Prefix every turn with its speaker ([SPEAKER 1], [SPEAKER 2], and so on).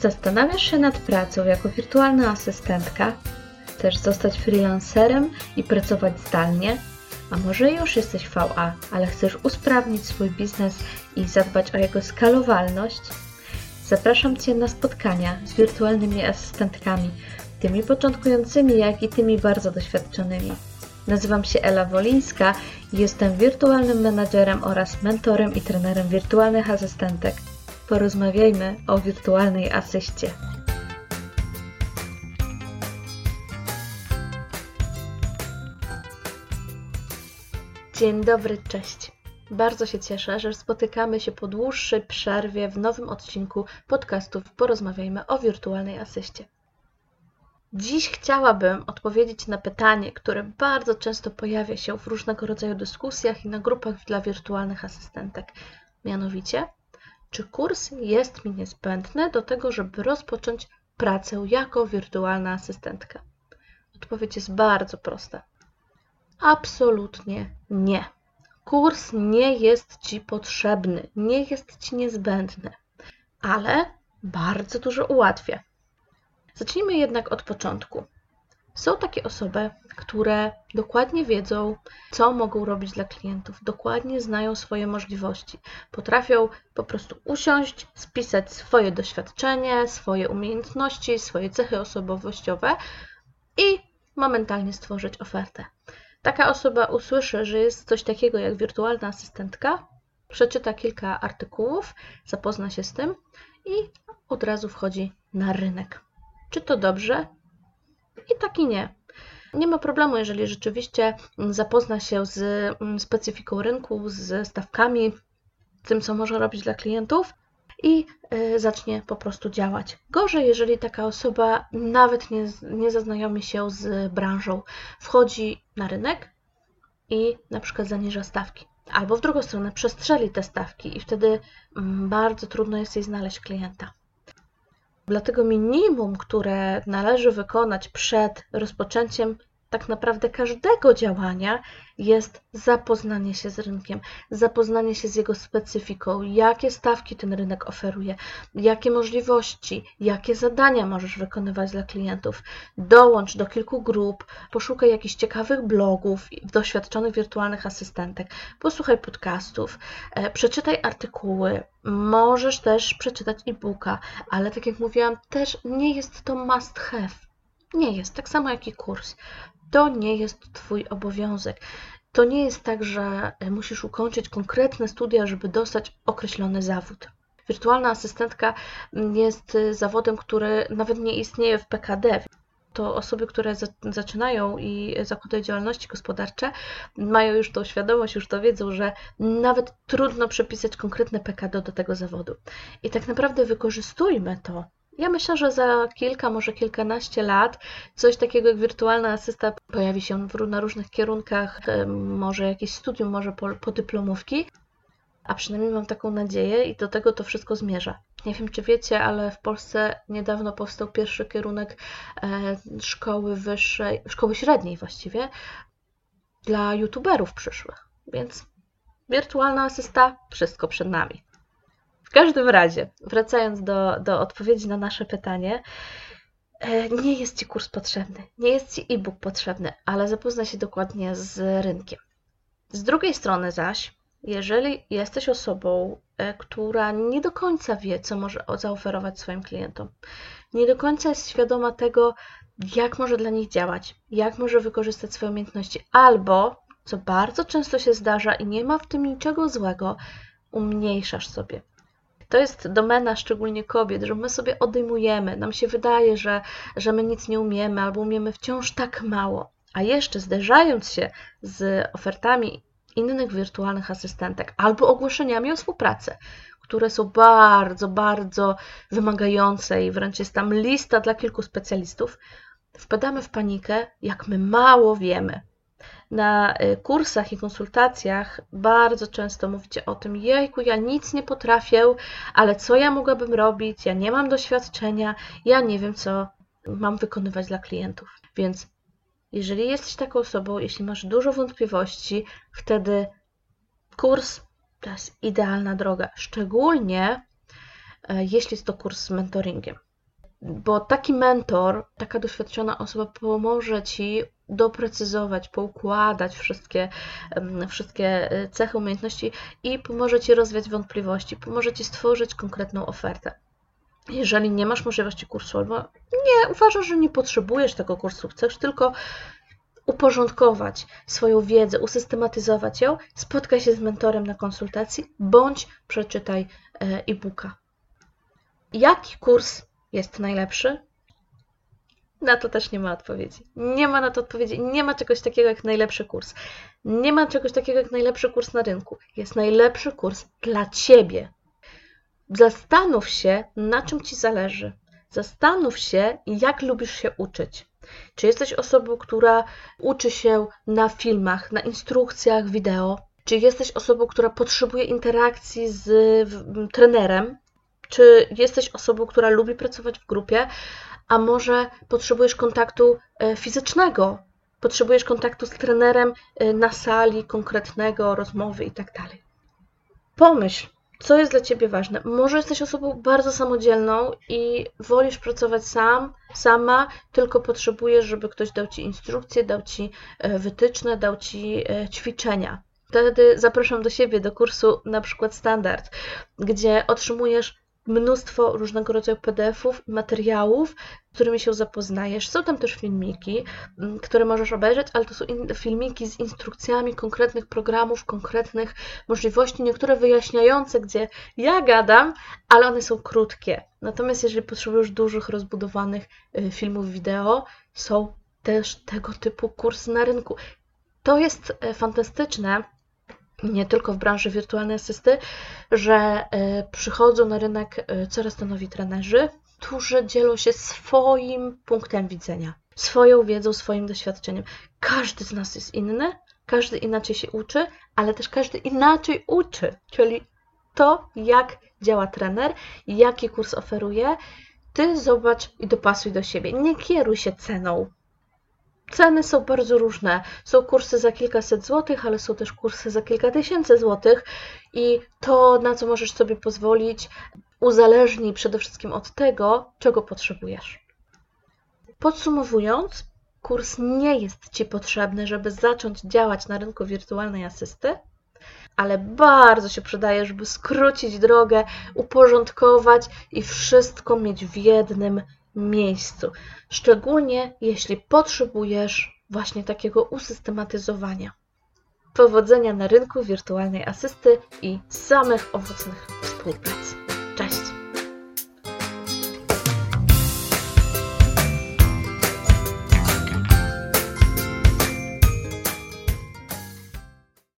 [SPEAKER 1] Zastanawiasz się nad pracą jako wirtualna asystentka? Chcesz zostać freelancerem i pracować zdalnie? A może już jesteś VA, ale chcesz usprawnić swój biznes i zadbać o jego skalowalność? Zapraszam Cię na spotkania z wirtualnymi asystentkami, tymi początkującymi, jak i tymi bardzo doświadczonymi. Nazywam się Ela Wolińska i jestem wirtualnym menadżerem oraz mentorem i trenerem wirtualnych asystentek. Porozmawiajmy o wirtualnej asyście. Dzień dobry, cześć. Bardzo się cieszę, że spotykamy się po dłuższej przerwie w nowym odcinku podcastów Porozmawiajmy o wirtualnej asyście. Dziś chciałabym odpowiedzieć na pytanie, które bardzo często pojawia się w różnego rodzaju dyskusjach i na grupach dla wirtualnych asystentek. Mianowicie, czy kurs jest mi niezbędny do tego, żeby rozpocząć pracę jako wirtualna asystentka? Odpowiedź jest bardzo prosta. Absolutnie nie. Kurs nie jest Ci potrzebny, nie jest Ci niezbędny, ale bardzo dużo ułatwia. Zacznijmy jednak od początku. Są takie osoby, które dokładnie wiedzą, co mogą robić dla klientów, dokładnie znają swoje możliwości, potrafią po prostu usiąść, spisać swoje doświadczenie, swoje umiejętności, swoje cechy osobowościowe i momentalnie stworzyć ofertę. Taka osoba usłyszy, że jest coś takiego jak wirtualna asystentka, przeczyta kilka artykułów, zapozna się z tym i od razu wchodzi na rynek. Czy to dobrze? I tak i nie. Nie ma problemu, jeżeli rzeczywiście zapozna się z mm, specyfiką rynku, z stawkami, tym, co może robić dla klientów i y, zacznie po prostu działać. Gorzej, jeżeli taka osoba nawet nie, nie zaznajomi się z branżą, wchodzi na rynek i na przykład zaniża stawki. Albo w drugą stronę przestrzeli te stawki i wtedy mm, bardzo trudno jest jej znaleźć klienta. Dlatego minimum, które należy wykonać przed rozpoczęciem tak naprawdę każdego działania jest zapoznanie się z rynkiem, zapoznanie się z jego specyfiką, jakie stawki ten rynek oferuje, jakie możliwości, jakie zadania możesz wykonywać dla klientów. Dołącz do kilku grup, poszukaj jakichś ciekawych blogów, doświadczonych wirtualnych asystentek, posłuchaj podcastów, e, przeczytaj artykuły. Możesz też przeczytać e-booka, ale tak jak mówiłam, też nie jest to must have. Nie jest, tak samo jak i kurs to nie jest Twój obowiązek. To nie jest tak, że musisz ukończyć konkretne studia, żeby dostać określony zawód. Wirtualna asystentka jest zawodem, który nawet nie istnieje w PKD. To osoby, które zaczynają i zakładają działalności gospodarcze, mają już tą świadomość, już to wiedzą, że nawet trudno przepisać konkretne PKD do tego zawodu. I tak naprawdę wykorzystujmy to ja myślę, że za kilka, może kilkanaście lat coś takiego jak wirtualna asysta pojawi się na różnych kierunkach, może jakieś studium, może podyplomówki, a przynajmniej mam taką nadzieję i do tego to wszystko zmierza. Nie wiem, czy wiecie, ale w Polsce niedawno powstał pierwszy kierunek e, szkoły wyższej, szkoły średniej właściwie, dla youtuberów przyszłych. Więc wirtualna asysta, wszystko przed nami. W każdym razie, wracając do, do odpowiedzi na nasze pytanie, e, nie jest Ci kurs potrzebny, nie jest Ci e-book potrzebny, ale zapoznaj się dokładnie z rynkiem. Z drugiej strony zaś, jeżeli jesteś osobą, e, która nie do końca wie, co może zaoferować swoim klientom, nie do końca jest świadoma tego, jak może dla nich działać, jak może wykorzystać swoje umiejętności, albo, co bardzo często się zdarza i nie ma w tym niczego złego, umniejszasz sobie to jest domena szczególnie kobiet, że my sobie odejmujemy, nam się wydaje, że, że my nic nie umiemy albo umiemy wciąż tak mało. A jeszcze zderzając się z ofertami innych wirtualnych asystentek albo ogłoszeniami o współpracę, które są bardzo, bardzo wymagające i wręcz jest tam lista dla kilku specjalistów, wpadamy w panikę, jak my mało wiemy na y, kursach i konsultacjach bardzo często mówicie o tym, jejku, ja nic nie potrafię, ale co ja mogłabym robić, ja nie mam doświadczenia, ja nie wiem, co mam wykonywać dla klientów. Więc jeżeli jesteś taką osobą, jeśli masz dużo wątpliwości, wtedy kurs to jest idealna droga, szczególnie e, jeśli jest to kurs z mentoringiem. Bo taki mentor, taka doświadczona osoba pomoże Ci doprecyzować, poukładać wszystkie, wszystkie y, cechy, umiejętności i pomoże Ci rozwiać wątpliwości, pomoże Ci stworzyć konkretną ofertę. Jeżeli nie masz możliwości kursu, albo nie uważasz, że nie potrzebujesz tego kursu, chcesz tylko uporządkować swoją wiedzę, usystematyzować ją, spotkaj się z mentorem na konsultacji bądź przeczytaj e, e-booka. Jaki kurs jest najlepszy? Na to też nie ma odpowiedzi. Nie ma na to odpowiedzi. Nie ma czegoś takiego jak najlepszy kurs. Nie ma czegoś takiego jak najlepszy kurs na rynku. Jest najlepszy kurs dla Ciebie. Zastanów się, na czym Ci zależy. Zastanów się, jak lubisz się uczyć. Czy jesteś osobą, która uczy się na filmach, na instrukcjach wideo? Czy jesteś osobą, która potrzebuje interakcji z trenerem? Czy jesteś osobą, która lubi pracować w grupie, a może potrzebujesz kontaktu e, fizycznego? Potrzebujesz kontaktu z trenerem e, na sali konkretnego, rozmowy itd. Tak Pomyśl, co jest dla Ciebie ważne? Może jesteś osobą bardzo samodzielną i wolisz pracować sam, sama, tylko potrzebujesz, żeby ktoś dał Ci instrukcje, dał Ci e, wytyczne, dał Ci ćwiczenia. Wtedy zapraszam do siebie, do kursu na przykład standard, gdzie otrzymujesz mnóstwo różnego rodzaju PDF-ów, materiałów, z którymi się zapoznajesz. Są tam też filmiki, mm, które możesz obejrzeć, ale to są filmiki z instrukcjami konkretnych programów, konkretnych możliwości, niektóre wyjaśniające, gdzie ja gadam, ale one są krótkie. Natomiast jeżeli potrzebujesz dużych, rozbudowanych y, filmów wideo, są też tego typu kursy na rynku. To jest e, fantastyczne, nie tylko w branży wirtualnej asysty, że e, przychodzą na rynek e, coraz to nowi trenerzy, którzy dzielą się swoim punktem widzenia, swoją wiedzą, swoim doświadczeniem. Każdy z nas jest inny, każdy inaczej się uczy, ale też każdy inaczej uczy, czyli to, jak działa trener, jaki kurs oferuje, ty zobacz i dopasuj do siebie. Nie kieruj się ceną, Ceny są bardzo różne. Są kursy za kilkaset złotych, ale są też kursy za kilka tysięcy złotych i to, na co możesz sobie pozwolić, uzależni przede wszystkim od tego, czego potrzebujesz. Podsumowując, kurs nie jest Ci potrzebny, żeby zacząć działać na rynku wirtualnej asysty, ale bardzo się przydaje, żeby skrócić drogę, uporządkować i wszystko mieć w jednym miejscu, szczególnie jeśli potrzebujesz właśnie takiego usystematyzowania. Powodzenia na rynku wirtualnej asysty i samych owocnych współprac. Cześć!